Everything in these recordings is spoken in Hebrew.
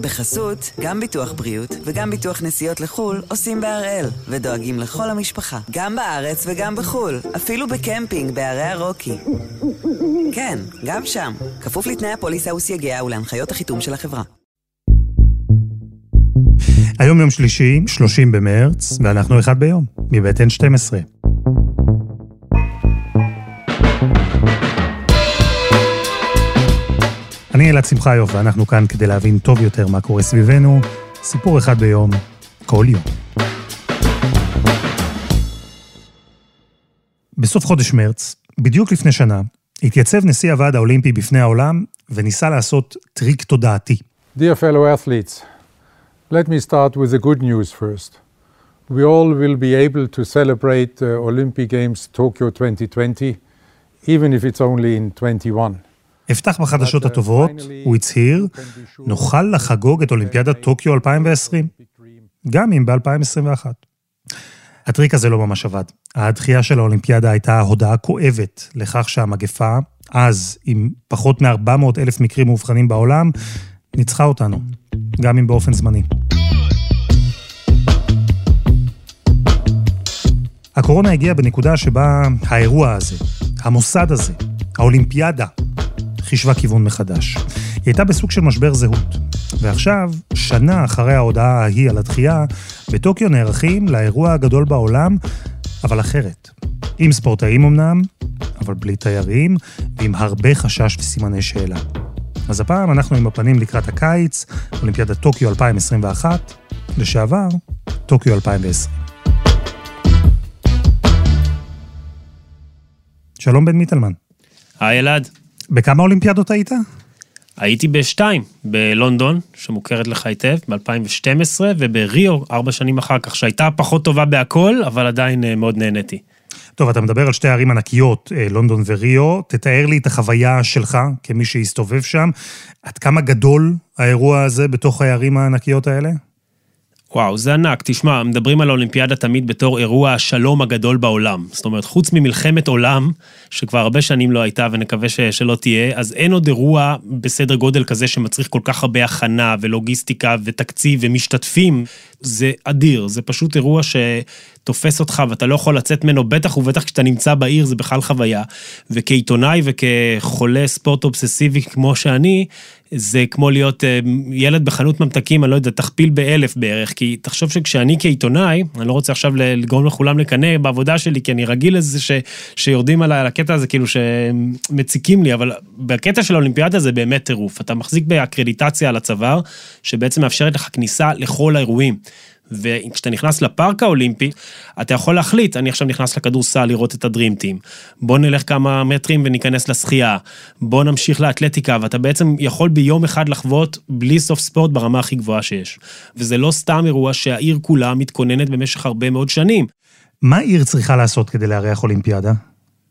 בחסות, גם ביטוח בריאות וגם ביטוח נסיעות לחו"ל עושים בהראל, ודואגים לכל המשפחה, גם בארץ וגם בחו"ל, אפילו בקמפינג בערי הרוקי. כן, גם שם, כפוף לתנאי הפוליסה וסייגיה ולהנחיות החיתום של החברה. היום יום שלישי, 30 במרץ, ואנחנו אחד ביום, מבית N12. אלעד שמחיוף, ואנחנו כאן כדי להבין טוב יותר מה קורה סביבנו. סיפור אחד ביום, כל יום. בסוף חודש מרץ, בדיוק לפני שנה, התייצב נשיא הוועד האולימפי בפני העולם וניסה לעשות טריק תודעתי. Dear fellow athletes, let me start with the good news first. We all will be able to celebrate the Olympic Games Tokyo 2020, even if it's only in 21. אפתח בחדשות הטובות, הוא הצהיר, נוכל לחגוג את אולימפיאדת טוקיו 2020, גם אם ב-2021. הטריק הזה לא ממש עבד. הדחייה של האולימפיאדה הייתה הודעה כואבת לכך שהמגפה, אז עם פחות מ-400 אלף מקרים מאובחנים בעולם, ניצחה אותנו, גם אם באופן זמני. הקורונה הגיעה בנקודה שבה האירוע הזה, המוסד הזה, האולימפיאדה, חישבה כיוון מחדש. היא הייתה בסוג של משבר זהות. ועכשיו, שנה אחרי ההודעה ההיא על הדחייה, בטוקיו נערכים לאירוע הגדול בעולם, אבל אחרת. עם ספורטאים אמנם, אבל בלי תיירים, ועם הרבה חשש וסימני שאלה. אז הפעם אנחנו עם הפנים לקראת הקיץ, אולימפיאדת טוקיו 2021, לשעבר, טוקיו 2020. שלום בן מיטלמן. היי אלעד. בכמה אולימפיאדות היית? הייתי בשתיים, בלונדון, שמוכרת לך היטב, ב-2012, ובריו, ארבע שנים אחר כך, שהייתה פחות טובה בהכל, אבל עדיין אה, מאוד נהניתי. טוב, אתה מדבר על שתי ערים ענקיות, אה, לונדון וריו. תתאר לי את החוויה שלך, כמי שהסתובב שם. עד כמה גדול האירוע הזה בתוך הערים הענקיות האלה? וואו, זה ענק. תשמע, מדברים על האולימפיאדה תמיד בתור אירוע השלום הגדול בעולם. זאת אומרת, חוץ ממלחמת עולם, שכבר הרבה שנים לא הייתה ונקווה ש- שלא תהיה, אז אין עוד אירוע בסדר גודל כזה שמצריך כל כך הרבה הכנה ולוגיסטיקה ותקציב ומשתתפים. זה אדיר, זה פשוט אירוע שתופס אותך ואתה לא יכול לצאת ממנו, בטח ובטח כשאתה נמצא בעיר זה בכלל חוויה. וכעיתונאי וכחולה ספורט אובססיבי כמו שאני, זה כמו להיות אה, ילד בחנות ממתקים, אני לא יודע, תכפיל באלף בערך, כי תחשוב שכשאני כעיתונאי, אני לא רוצה עכשיו לגרום לכולם לקנא בעבודה שלי, כי אני רגיל לזה ש, שיורדים על הקטע הזה, כאילו שמציקים לי, אבל בקטע של האולימפיאדה זה באמת טירוף. אתה מחזיק באקרדיטציה על הצוואר, שבעצם מאפשרת לך כניסה לכל האירועים. וכשאתה נכנס לפארק האולימפי, אתה יכול להחליט, אני עכשיו נכנס לכדורסל לראות את הדרימטים, בוא נלך כמה מטרים וניכנס לשחייה, בוא נמשיך לאתלטיקה, ואתה בעצם יכול ביום אחד לחוות בלי סוף ספורט ברמה הכי גבוהה שיש. וזה לא סתם אירוע שהעיר כולה מתכוננת במשך הרבה מאוד שנים. מה עיר צריכה לעשות כדי לארח אולימפיאדה?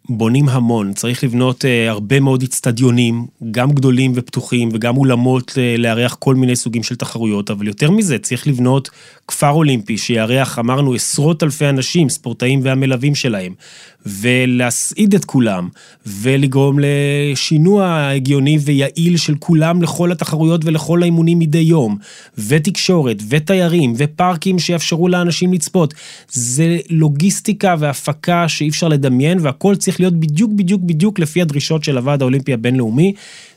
בונים המון, צריך לבנות uh, הרבה מאוד אצטדיונים, גם גדולים ופתוחים וגם אולמות uh, לארח כל מיני סוגים של תחרויות, אבל יותר מזה, צריך לבנות כפר אולימפי שיארח, אמרנו, עשרות אלפי אנשים, ספורטאים והמלווים שלהם, ולהסעיד את כולם, ולגרום לשינוע הגיוני ויעיל של כולם לכל התחרויות ולכל האימונים מדי יום, ותקשורת, ותיירים, ופארקים שיאפשרו לאנשים לצפות. זה לוגיסטיקה והפקה שאי אפשר לדמיין, והכל צריך להיות בדיוק בדיוק בדיוק לפי הדרישות של הוועד האולימפי הבינלאומי.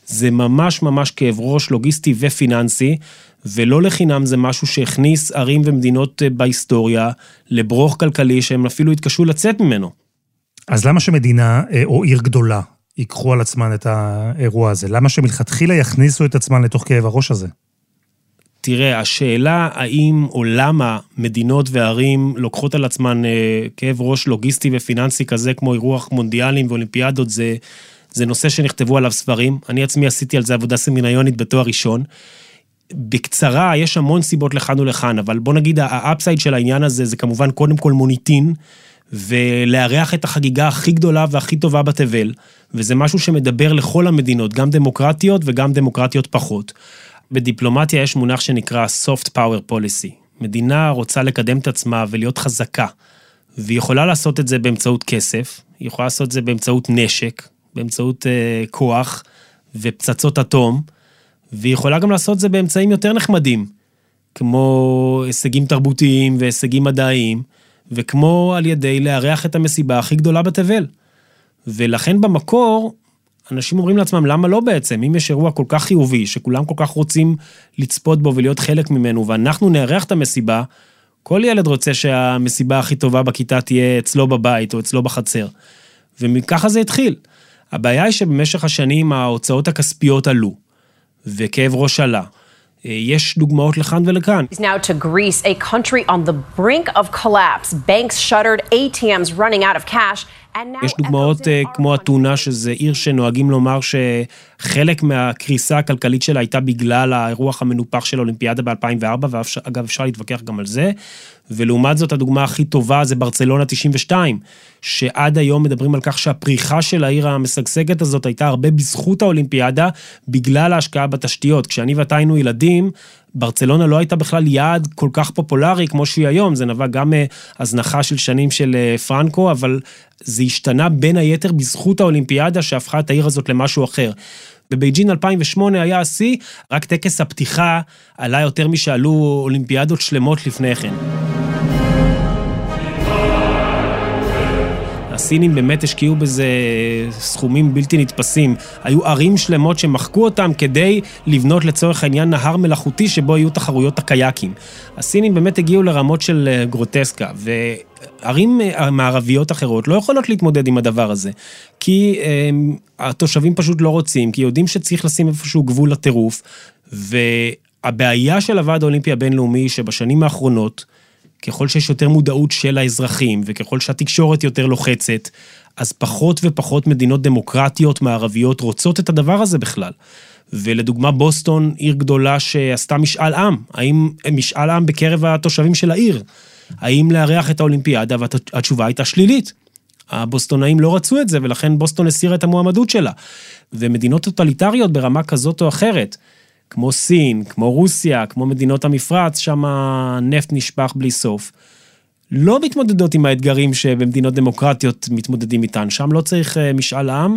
זה ממש ממש כאב ראש לוגיסטי ופיננסי, ולא לחינם זה משהו שהכניס ערים ומדינות בהיסטוריה לברוך כלכלי שהם אפילו התקשו לצאת ממנו. אז למה שמדינה אה, או עיר גדולה ייקחו על עצמן את האירוע הזה? למה שמלכתחילה יכניסו את עצמן לתוך כאב הראש הזה? תראה, השאלה האם או למה מדינות וערים לוקחות על עצמן אה, כאב ראש לוגיסטי ופיננסי כזה כמו אירוח מונדיאלים ואולימפיאדות, זה, זה נושא שנכתבו עליו ספרים. אני עצמי עשיתי על זה עבודה סמינריונית בתואר ראשון. בקצרה, יש המון סיבות לכאן ולכאן, אבל בוא נגיד, האפסייד של העניין הזה זה כמובן קודם כל מוניטין. ולארח את החגיגה הכי גדולה והכי טובה בתבל, וזה משהו שמדבר לכל המדינות, גם דמוקרטיות וגם דמוקרטיות פחות. בדיפלומטיה יש מונח שנקרא Soft Power Policy. מדינה רוצה לקדם את עצמה ולהיות חזקה, והיא יכולה לעשות את זה באמצעות כסף, היא יכולה לעשות את זה באמצעות נשק, באמצעות uh, כוח ופצצות אטום, והיא יכולה גם לעשות זה באמצעים יותר נחמדים, כמו הישגים תרבותיים והישגים מדעיים, וכמו על ידי לארח את המסיבה הכי גדולה בתבל. ולכן במקור, אנשים אומרים לעצמם, למה לא בעצם? אם יש אירוע כל כך חיובי, שכולם כל כך רוצים לצפות בו ולהיות חלק ממנו, ואנחנו נארח את המסיבה, כל ילד רוצה שהמסיבה הכי טובה בכיתה תהיה אצלו בבית או אצלו בחצר. וככה זה התחיל. הבעיה היא שבמשך השנים ההוצאות הכספיות עלו, וכאב ראש עלה. יש דוגמאות לכאן ולכאן. Now to Greece, a country on the brink of collapse. Banks shuttered, ATMs running out of cash. יש דוגמאות כמו אתונה, שזה עיר שנוהגים לומר שחלק מהקריסה הכלכלית שלה הייתה בגלל האירוח המנופח של האולימפיאדה ב-2004, ואגב אפשר להתווכח גם על זה. ולעומת זאת הדוגמה הכי טובה זה ברצלונה 92, שעד היום מדברים על כך שהפריחה של העיר המשגשגת הזאת הייתה הרבה בזכות האולימפיאדה, בגלל ההשקעה בתשתיות. כשאני ואתה היינו ילדים, ברצלונה לא הייתה בכלל יעד כל כך פופולרי כמו שהיא היום, זה נבע גם מהזנחה של שנים של פרנקו, אבל זה השתנה בין היתר בזכות האולימפיאדה שהפכה את העיר הזאת למשהו אחר. בבייג'ין 2008 היה השיא, רק טקס הפתיחה עלה יותר משעלו אולימפיאדות שלמות לפני כן. הסינים באמת השקיעו בזה סכומים בלתי נתפסים. היו ערים שלמות שמחקו אותם כדי לבנות לצורך העניין נהר מלאכותי שבו יהיו תחרויות הקייקים. הסינים באמת הגיעו לרמות של גרוטסקה, וערים מערביות אחרות לא יכולות להתמודד עם הדבר הזה, כי הם, התושבים פשוט לא רוצים, כי יודעים שצריך לשים איפשהו גבול לטירוף, והבעיה של הוועד האולימפי הבינלאומי שבשנים האחרונות, ככל שיש יותר מודעות של האזרחים, וככל שהתקשורת יותר לוחצת, אז פחות ופחות מדינות דמוקרטיות מערביות רוצות את הדבר הזה בכלל. ולדוגמה בוסטון, עיר גדולה שעשתה משאל עם, האם משאל עם בקרב התושבים של העיר, האם לארח את האולימפיאדה, והתשובה הייתה שלילית. הבוסטונאים לא רצו את זה, ולכן בוסטון הסירה את המועמדות שלה. ומדינות טוטליטריות ברמה כזאת או אחרת, כמו סין, כמו רוסיה, כמו מדינות המפרץ, שם הנפט נשפך בלי סוף. לא מתמודדות עם האתגרים שבמדינות דמוקרטיות מתמודדים איתן. שם לא צריך משאל עם,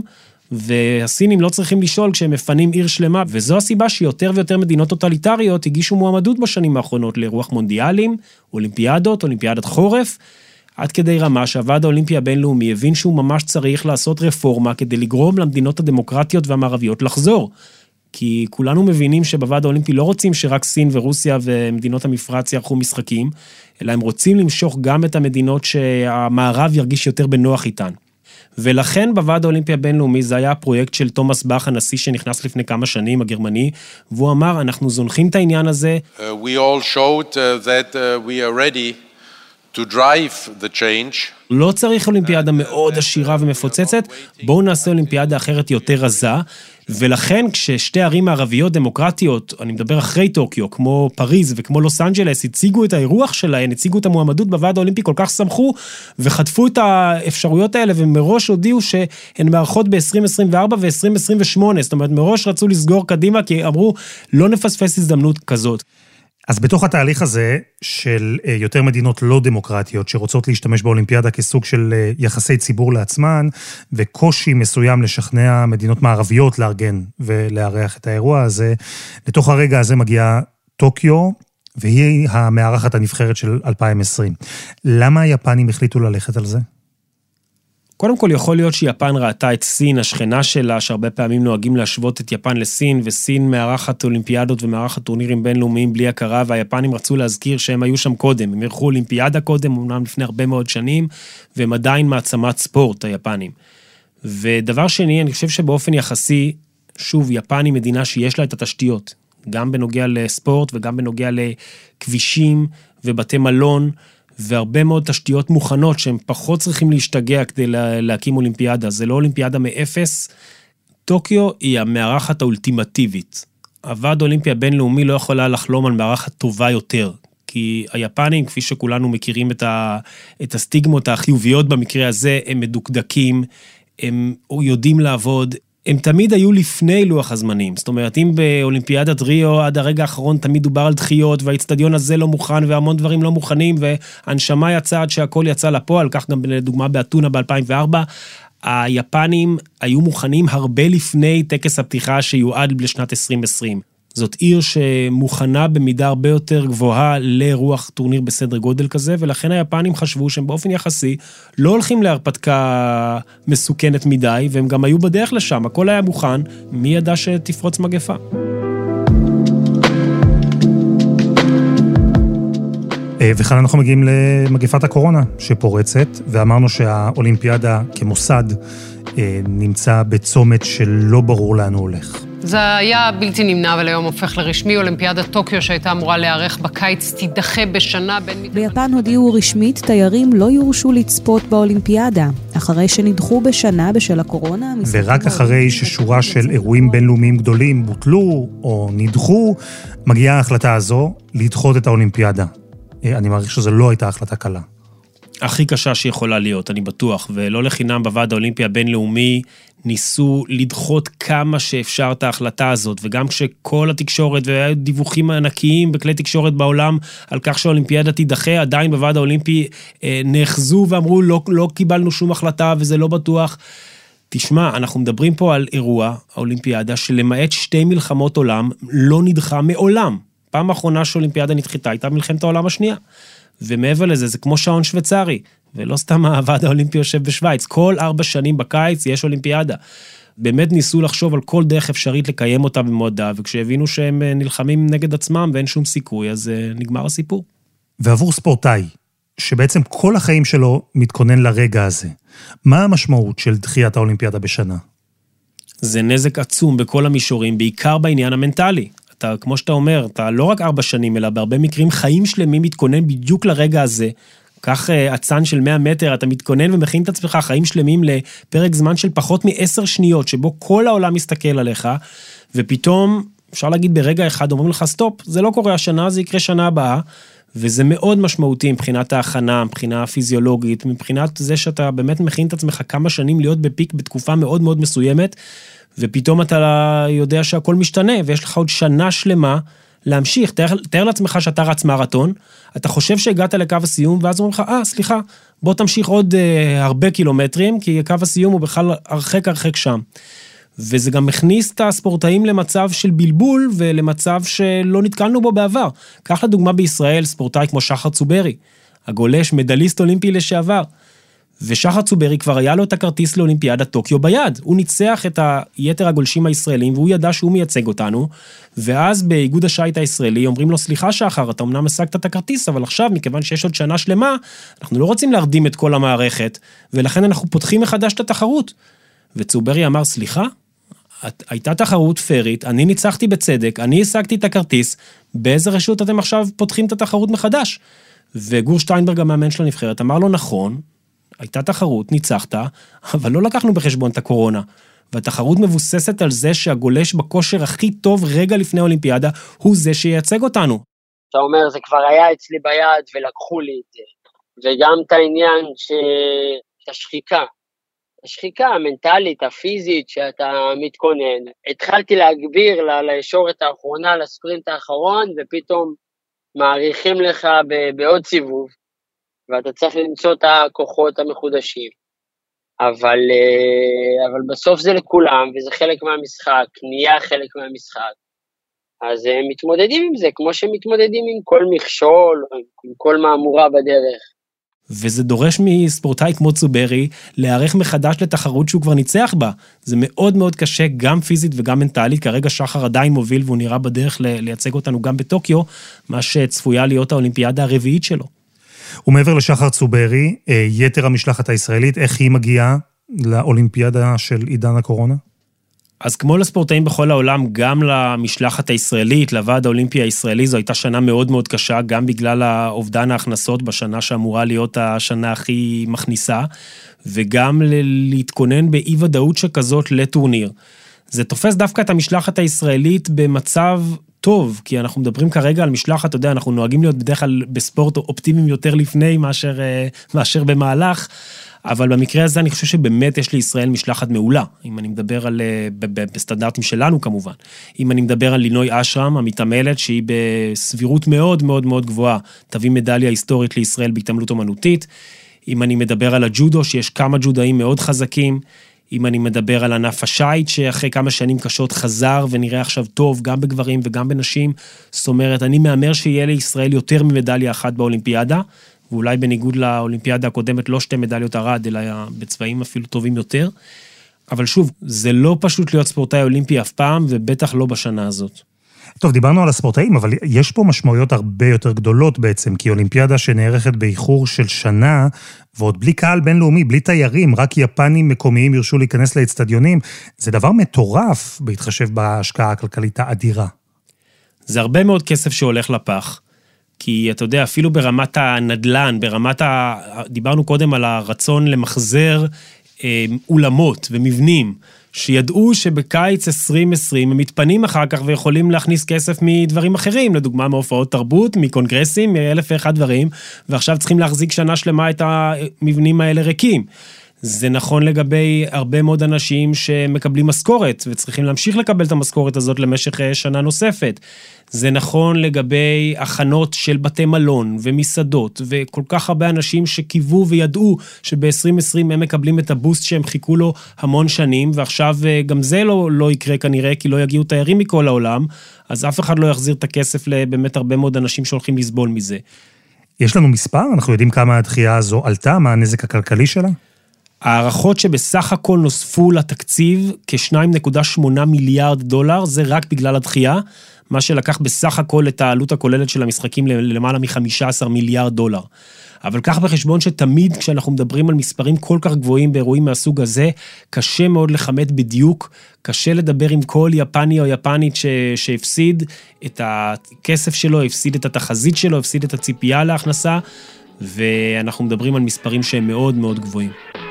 והסינים לא צריכים לשאול כשהם מפנים עיר שלמה, וזו הסיבה שיותר ויותר מדינות טוטליטריות הגישו מועמדות בשנים האחרונות לאירוח מונדיאלים, אולימפיאדות, אולימפיאדת חורף, עד כדי רמה שהוועד האולימפי הבינלאומי הבין שהוא ממש צריך לעשות רפורמה כדי לגרום למדינות הדמוקרטיות והמערביות לחזור. כי כולנו מבינים שבוועד האולימפי לא רוצים שרק סין ורוסיה ומדינות המפרץ יערכו משחקים, אלא הם רוצים למשוך גם את המדינות שהמערב ירגיש יותר בנוח איתן. ולכן בוועד האולימפי הבינלאומי זה היה הפרויקט של תומאס באך, הנשיא שנכנס לפני כמה שנים, הגרמני, והוא אמר, אנחנו זונחים את העניין הזה. Uh, we all showed uh, that uh, we are ready לא צריך אולימפיאדה מאוד עשירה ומפוצצת, בואו נעשה אולימפיאדה אחרת יותר רזה. ולכן כששתי ערים מערביות דמוקרטיות, אני מדבר אחרי טוקיו, כמו פריז וכמו לוס אנג'לס, הציגו את האירוח שלהן, הציגו את המועמדות בוועד האולימפי, כל כך שמחו וחטפו את האפשרויות האלה, ומראש הודיעו שהן מארחות ב-2024 ו-2028, זאת אומרת, מראש רצו לסגור קדימה, כי אמרו, לא נפספס הזדמנות כזאת. אז בתוך התהליך הזה של יותר מדינות לא דמוקרטיות שרוצות להשתמש באולימפיאדה כסוג של יחסי ציבור לעצמן, וקושי מסוים לשכנע מדינות מערביות לארגן ולארח את האירוע הזה, לתוך הרגע הזה מגיעה טוקיו, והיא המארחת הנבחרת של 2020. למה היפנים החליטו ללכת על זה? קודם כל, יכול להיות שיפן ראתה את סין, השכנה שלה, שהרבה פעמים נוהגים להשוות את יפן לסין, וסין מארחת אולימפיאדות ומארחת טורנירים בינלאומיים בלי הכרה, והיפנים רצו להזכיר שהם היו שם קודם. הם אירחו אולימפיאדה קודם, אמנם לפני הרבה מאוד שנים, והם עדיין מעצמת ספורט, היפנים. ודבר שני, אני חושב שבאופן יחסי, שוב, יפן היא מדינה שיש לה את התשתיות, גם בנוגע לספורט וגם בנוגע לכבישים ובתי מלון. והרבה מאוד תשתיות מוכנות שהם פחות צריכים להשתגע כדי להקים אולימפיאדה. זה לא אולימפיאדה מאפס. טוקיו היא המארחת האולטימטיבית. הוועד האולימפי הבינלאומי לא יכולה לחלום על מארחת טובה יותר. כי היפנים, כפי שכולנו מכירים את, ה, את הסטיגמות החיוביות במקרה הזה, הם מדוקדקים, הם יודעים לעבוד, הם תמיד היו לפני לוח הזמנים. זאת אומרת, אם באולימפיאדת ריו עד הרגע האחרון תמיד דובר על דחיות, והאיצטדיון הזה לא מוכן, והמון דברים לא מוכנים, והנשמה יצאה עד שהכל יצא לפועל, כך גם לדוגמה באתונה ב-2004, היפנים היו מוכנים הרבה לפני טקס הפתיחה שיועד לשנת 2020. זאת עיר שמוכנה במידה הרבה יותר גבוהה לאירוח טורניר בסדר גודל כזה, ולכן היפנים חשבו שהם באופן יחסי לא הולכים להרפתקה מסוכנת מדי, והם גם היו בדרך לשם, הכל היה מוכן, מי ידע שתפרוץ מגפה. אה, וכאן אנחנו מגיעים למגפת הקורונה שפורצת, ואמרנו שהאולימפיאדה כמוסד אה, נמצא בצומת שלא ברור לאן הוא הולך. זה היה בלתי נמנע, אבל היום הופך לרשמי. אולימפיאדת טוקיו שהייתה אמורה להיערך בקיץ תידחה בשנה בין... ביפן הודיעו רשמית, תיירים לא יורשו לצפות באולימפיאדה, אחרי שנדחו בשנה בשל הקורונה. ורק אחרי ששורה של אירועים בינלאומיים גדולים בוטלו או נדחו, מגיעה ההחלטה הזו לדחות את האולימפיאדה. אה, אני מעריך שזו לא הייתה החלטה קלה. הכי קשה שיכולה להיות, אני בטוח, ולא לחינם בוועד האולימפי הבינלאומי ניסו לדחות כמה שאפשר את ההחלטה הזאת, וגם כשכל התקשורת, והיו דיווחים ענקיים בכלי תקשורת בעולם על כך שהאולימפיאדה תידחה, עדיין בוועד האולימפי אה, נאחזו ואמרו, לא, לא קיבלנו שום החלטה וזה לא בטוח. תשמע, אנחנו מדברים פה על אירוע, האולימפיאדה, שלמעט שתי מלחמות עולם, לא נדחה מעולם. פעם האחרונה שאולימפיאדה נדחתה הייתה מלחמת העולם השנייה. ומעבר לזה, זה כמו שעון שוויצרי, ולא סתם הוועד האולימפי יושב בשוויץ, כל ארבע שנים בקיץ יש אולימפיאדה. באמת ניסו לחשוב על כל דרך אפשרית לקיים אותה במועדה, וכשהבינו שהם אה, נלחמים נגד עצמם ואין שום סיכוי, אז uh, נגמר הסיפור. ועבור ספורטאי, שבעצם כל החיים שלו מתכונן לרגע הזה, מה המשמעות של דחיית האולימפיאדה בשנה? זה נזק עצום בכל המישורים, בעיקר בעניין המנטלי. אתה, כמו שאתה אומר, אתה לא רק ארבע שנים, אלא בהרבה מקרים חיים שלמים מתכונן בדיוק לרגע הזה. קח אה, אצן של 100 מטר, אתה מתכונן ומכין את עצמך חיים שלמים לפרק זמן של פחות מעשר שניות, שבו כל העולם מסתכל עליך, ופתאום, אפשר להגיד ברגע אחד, אומרים לך, stop, זה לא קורה השנה, זה יקרה שנה הבאה. וזה מאוד משמעותי מבחינת ההכנה, מבחינה פיזיולוגית, מבחינת זה שאתה באמת מכין את עצמך כמה שנים להיות ב peak בתקופה מאוד מאוד מסוימת, ופתאום אתה יודע שהכל משתנה, ויש לך עוד שנה שלמה להמשיך. תאר, תאר לעצמך שאתה רץ מרתון, אתה חושב שהגעת לקו הסיום, ואז אומרים לך, אה, סליחה, בוא תמשיך עוד אה, הרבה קילומטרים, כי קו הסיום הוא בכלל הרחק הרחק שם. וזה גם מכניס את הספורטאים למצב של בלבול ולמצב שלא נתקלנו בו בעבר. קח לדוגמה בישראל ספורטאי כמו שחר צוברי, הגולש, מדליסט אולימפי לשעבר. ושחר צוברי כבר היה לו את הכרטיס לאולימפיאדת טוקיו ביד. הוא ניצח את היתר הגולשים הישראלים והוא ידע שהוא מייצג אותנו, ואז באיגוד השייט הישראלי אומרים לו, סליחה שחר, אתה אמנם השגת את הכרטיס, אבל עכשיו, מכיוון שיש עוד שנה שלמה, אנחנו לא רוצים להרדים את כל המערכת, ולכן אנחנו פותחים מחדש את התחרות. וצוברי אמר, סליחה? הייתה תחרות פיירית, אני ניצחתי בצדק, אני השגתי את הכרטיס, באיזה רשות אתם עכשיו פותחים את התחרות מחדש? וגור שטיינברג, המאמן של הנבחרת, אמר לו, נכון, הייתה תחרות, ניצחת, אבל לא לקחנו בחשבון את הקורונה. והתחרות מבוססת על זה שהגולש בכושר הכי טוב רגע לפני האולימפיאדה, הוא זה שייצג אותנו. אתה אומר, זה כבר היה אצלי ביד ולקחו לי את זה. וגם את העניין, ש... את השחיקה. השחיקה המנטלית, הפיזית, שאתה מתכונן. התחלתי להגביר לישורת האחרונה, לספרינט האחרון, ופתאום מאריכים לך בעוד סיבוב. ואתה צריך למצוא את הכוחות המחודשים. אבל, אה, אבל בסוף זה לכולם, וזה חלק מהמשחק, נהיה חלק מהמשחק. אז הם מתמודדים עם זה, כמו שמתמודדים עם כל מכשול, עם כל מהמורה בדרך. וזה דורש מספורטאי כמו צוברי להיערך מחדש לתחרות שהוא כבר ניצח בה. זה מאוד מאוד קשה, גם פיזית וגם מנטלית. כרגע שחר עדיין מוביל והוא נראה בדרך לייצג אותנו גם בטוקיו, מה שצפויה להיות האולימפיאדה הרביעית שלו. ומעבר לשחר צוברי, אה, יתר המשלחת הישראלית, איך היא מגיעה לאולימפיאדה של עידן הקורונה? אז כמו לספורטאים בכל העולם, גם למשלחת הישראלית, לוועד האולימפי הישראלי, זו הייתה שנה מאוד מאוד קשה, גם בגלל אובדן ההכנסות בשנה שאמורה להיות השנה הכי מכניסה, וגם להתכונן באי-ודאות שכזאת לטורניר. זה תופס דווקא את המשלחת הישראלית במצב טוב, כי אנחנו מדברים כרגע על משלחת, אתה יודע, אנחנו נוהגים להיות בדרך כלל בספורט אופטימיים יותר לפני מאשר, אה, מאשר במהלך, אבל במקרה הזה אני חושב שבאמת יש לישראל משלחת מעולה, אם אני מדבר על, אה, בסטנדרטים שלנו כמובן. אם אני מדבר על לינוי אשרם, המתעמלת, שהיא בסבירות מאוד מאוד מאוד גבוהה, תביא מדליה היסטורית לישראל בהתעמלות אומנותית. אם אני מדבר על הג'ודו, שיש כמה ג'ודאים מאוד חזקים. אם אני מדבר על ענף השייט, שאחרי כמה שנים קשות חזר ונראה עכשיו טוב, גם בגברים וגם בנשים. זאת אומרת, אני מהמר שיהיה לישראל יותר ממדליה אחת באולימפיאדה, ואולי בניגוד לאולימפיאדה הקודמת, לא שתי מדליות ארד, אלא בצבעים אפילו טובים יותר. אבל שוב, זה לא פשוט להיות ספורטאי אולימפי אף פעם, ובטח לא בשנה הזאת. טוב, דיברנו על הספורטאים, אבל יש פה משמעויות הרבה יותר גדולות בעצם, כי אולימפיאדה שנערכת באיחור של שנה, ועוד בלי קהל בינלאומי, בלי תיירים, רק יפנים מקומיים ירשו להיכנס לאצטדיונים, זה דבר מטורף בהתחשב בהשקעה הכלכלית האדירה. זה הרבה מאוד כסף שהולך לפח. כי אתה יודע, אפילו ברמת הנדל"ן, ברמת ה... דיברנו קודם על הרצון למחזר אה, אולמות ומבנים. שידעו שבקיץ 2020 הם מתפנים אחר כך ויכולים להכניס כסף מדברים אחרים, לדוגמה מהופעות תרבות, מקונגרסים, מאלף ואחד דברים, ועכשיו צריכים להחזיק שנה שלמה את המבנים האלה ריקים. זה נכון לגבי הרבה מאוד אנשים שמקבלים משכורת וצריכים להמשיך לקבל את המשכורת הזאת למשך אה, שנה נוספת. זה נכון לגבי הכנות של בתי מלון ומסעדות וכל כך הרבה אנשים שקיוו וידעו שב-2020 הם מקבלים את הבוסט שהם חיכו לו המון שנים ועכשיו אה, גם זה לא, לא יקרה כנראה כי לא יגיעו תיירים מכל העולם, אז אף אחד לא יחזיר את הכסף לבאמת הרבה מאוד אנשים שהולכים לסבול מזה. יש לנו מספר? אנחנו יודעים כמה הדחייה הזו עלתה? מה הנזק הכלכלי שלה? הערכות שבסך הכל נוספו לתקציב כ-2.8 מיליארד דולר, זה רק בגלל הדחייה, מה שלקח בסך הכל את העלות הכוללת של המשחקים למעלה מ-15 מיליארד דולר. אבל קח בחשבון שתמיד כשאנחנו מדברים על מספרים כל כך גבוהים באירועים מהסוג הזה, קשה מאוד לכמת בדיוק, קשה לדבר עם כל יפני או יפנית ש... שהפסיד את הכסף שלו, הפסיד את התחזית שלו, הפסיד את הציפייה להכנסה, ואנחנו מדברים על מספרים שהם מאוד מאוד גבוהים.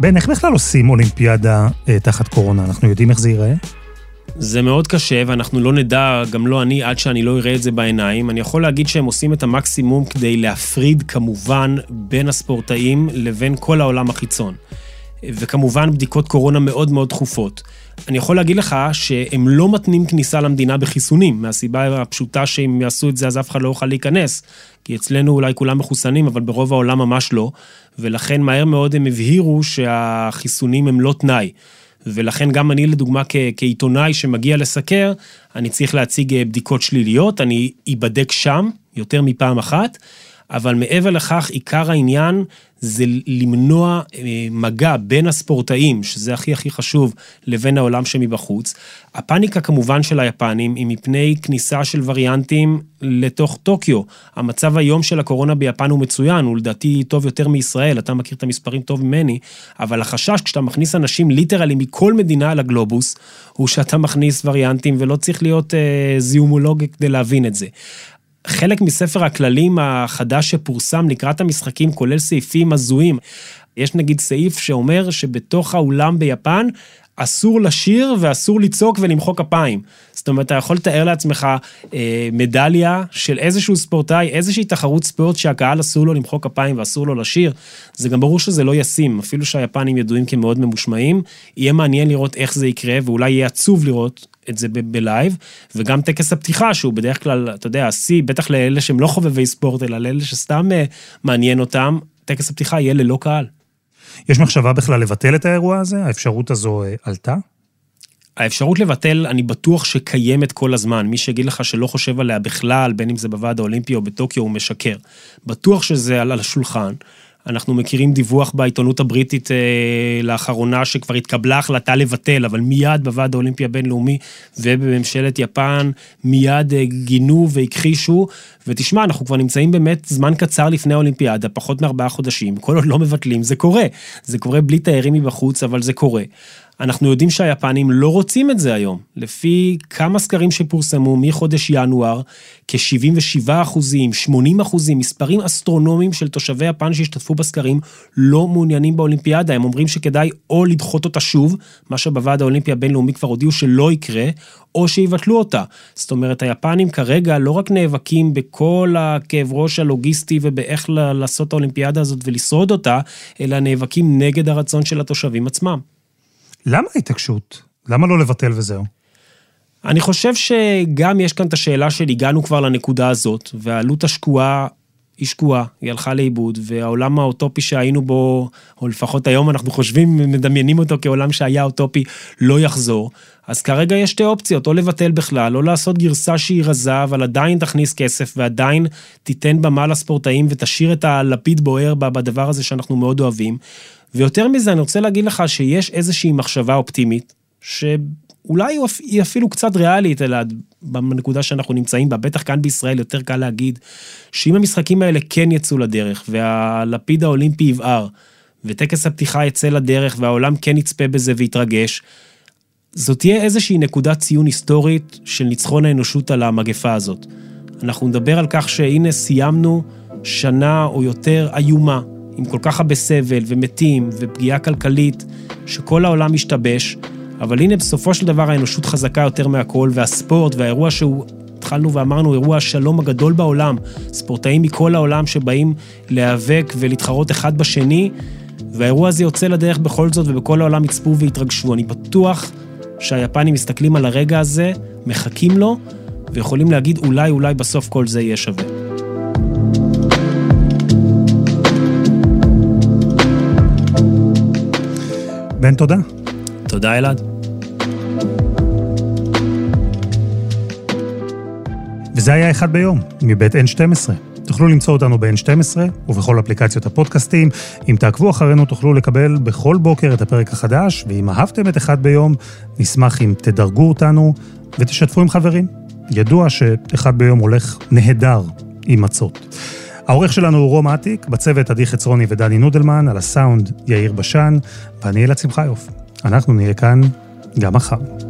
בן, איך בכלל עושים אולימפיאדה אה, תחת קורונה? אנחנו יודעים איך זה ייראה? זה מאוד קשה, ואנחנו לא נדע, גם לא אני, עד שאני לא אראה את זה בעיניים. אני יכול להגיד שהם עושים את המקסימום כדי להפריד כמובן בין הספורטאים לבין כל העולם החיצון. וכמובן בדיקות קורונה מאוד מאוד תכופות. אני יכול להגיד לך שהם לא מתנים כניסה למדינה בחיסונים, מהסיבה הפשוטה שאם יעשו את זה אז אף אחד לא יוכל להיכנס. כי אצלנו אולי כולם מחוסנים, אבל ברוב העולם ממש לא, ולכן מהר מאוד הם הבהירו שהחיסונים הם לא תנאי. ולכן גם אני לדוגמה כ- כעיתונאי שמגיע לסקר, אני צריך להציג אה, בדיקות שליליות, אני אבדק שם יותר מפעם אחת, אבל מעבר לכך, עיקר העניין זה למנוע אה, מגע בין הספורטאים, שזה הכי הכי חשוב, לבין העולם שמבחוץ. הפאניקה כמובן של היפנים היא מפני כניסה של וריאנטים לתוך טוקיו. המצב היום של הקורונה ביפן הוא מצוין, הוא לדעתי טוב יותר מישראל, אתה מכיר את המספרים טוב ממני, אבל החשש כשאתה מכניס אנשים ליטרלי מכל מדינה על הגלובוס, הוא שאתה מכניס וריאנטים ולא צריך להיות אה, זיהומולוג כדי להבין את זה. חלק מספר הכללים החדש שפורסם לקראת המשחקים כולל סעיפים הזויים. יש נגיד סעיף שאומר שבתוך האולם ביפן אסור לשיר ואסור לצעוק ולמחוא כפיים. זאת אומרת, אתה יכול לתאר לעצמך אה, מדליה של איזשהו ספורטאי, איזושהי תחרות ספורט שהקהל אסור לו למחוא כפיים ואסור לו לשיר. זה גם ברור שזה לא ישים, אפילו שהיפנים ידועים כמאוד ממושמעים. יהיה מעניין לראות איך זה יקרה, ואולי יהיה עצוב לראות את זה ב live, וגם טקס הפתיחה, שהוא בדרך כלל, אתה יודע, השיא, בטח לאלה שהם לא חובבי ספורט, אלא לאלה שסתם אה, מעניין אותם, טקס הפתיחה יהיה ללא קהל. יש מחשבה בכלל לבטל את האירוע הזה? האפשרות הזו אה, עלתה? האפשרות לבטל, אני בטוח שקיימת כל הזמן. מי שיגיד לך שלא חושב עליה בכלל, בין אם זה בוועד האולימפי או בטוקיו, הוא משקר. בטוח שזה על השולחן. אנחנו מכירים דיווח בעיתונות הבריטית אה, לאחרונה שכבר התקבלה החלטה לבטל, אבל מיד בוועד האולימפי הבינלאומי ובממשלת יפן מיד אה, גינו והכחישו. ותשמע, אנחנו כבר נמצאים באמת זמן קצר לפני האולימפיאדה, פחות מארבעה חודשים, כל עוד לא מבטלים, זה קורה. זה קורה בלי תיירים מבחוץ, אבל זה קורה. אנחנו יודעים שהיפנים לא רוצים את זה היום. לפי כמה סקרים שפורסמו מחודש ינואר, כ-77 אחוזים, 80 אחוזים, מספרים אסטרונומיים של תושבי יפן שהשתתפו בסקרים, לא מעוניינים באולימפיאדה. הם אומרים שכדאי או לדחות אותה שוב, מה שבוועד האולימפי הבינלאומי כבר הודיעו שלא יקרה, או שיבטלו אותה. זאת אומרת, היפנים כרגע לא רק נאבקים בכל הכאב ראש הלוגיסטי ובאיך לעשות האולימפיאדה הזאת ולשרוד אותה, אלא נאבקים נגד הרצון של התושבים עצמם. למה ההתעקשות? למה לא לבטל וזהו? אני חושב שגם יש כאן את השאלה של הגענו כבר לנקודה הזאת, והעלות השקועה היא שקועה, היא הלכה לאיבוד, והעולם האוטופי שהיינו בו, או לפחות היום אנחנו חושבים, מדמיינים אותו כעולם שהיה אוטופי, לא יחזור. אז כרגע יש שתי אופציות, או לבטל בכלל, או לעשות גרסה שהיא רזה, אבל עדיין תכניס כסף, ועדיין תיתן במה לספורטאים ותשאיר את הלפיד בוער בדבר הזה שאנחנו מאוד אוהבים. ויותר מזה, אני רוצה להגיד לך שיש איזושהי מחשבה אופטימית, שאולי היא אפילו קצת ריאלית, אלא בנקודה שאנחנו נמצאים בה, בטח כאן בישראל יותר קל להגיד, שאם המשחקים האלה כן יצאו לדרך, והלפיד האולימפי יבער, וטקס הפתיחה יצא לדרך, והעולם כן יצפה בזה ויתרגש, זאת תהיה איזושהי נקודת ציון היסטורית של ניצחון האנושות על המגפה הזאת. אנחנו נדבר על כך שהנה סיימנו שנה או יותר איומה, עם כל כך הרבה סבל ומתים ופגיעה כלכלית, שכל העולם משתבש, אבל הנה בסופו של דבר האנושות חזקה יותר מהכל, והספורט והאירוע שהוא, התחלנו ואמרנו, אירוע השלום הגדול בעולם, ספורטאים מכל העולם שבאים להיאבק ולהתחרות אחד בשני, והאירוע הזה יוצא לדרך בכל זאת, ובכל העולם יצפו ויתרגשו. אני בטוח שהיפנים מסתכלים על הרגע הזה, מחכים לו, ויכולים להגיד אולי אולי בסוף כל זה יהיה שווה. בן, תודה. תודה, אלעד. וזה היה אחד ביום, מבית N12. תוכלו למצוא אותנו ב-N12 ובכל אפליקציות הפודקאסטים. אם תעקבו אחרינו תוכלו לקבל בכל בוקר את הפרק החדש, ואם אהבתם את אחד ביום, נשמח אם תדרגו אותנו ותשתפו עם חברים. ידוע שאחד ביום הולך נהדר עם מצות. העורך שלנו הוא רום אטיק, בצוות עדי חצרוני ודני נודלמן, על הסאונד יאיר בשן, ואני אלעד שמחיוף. אנחנו נהיה כאן גם מחר.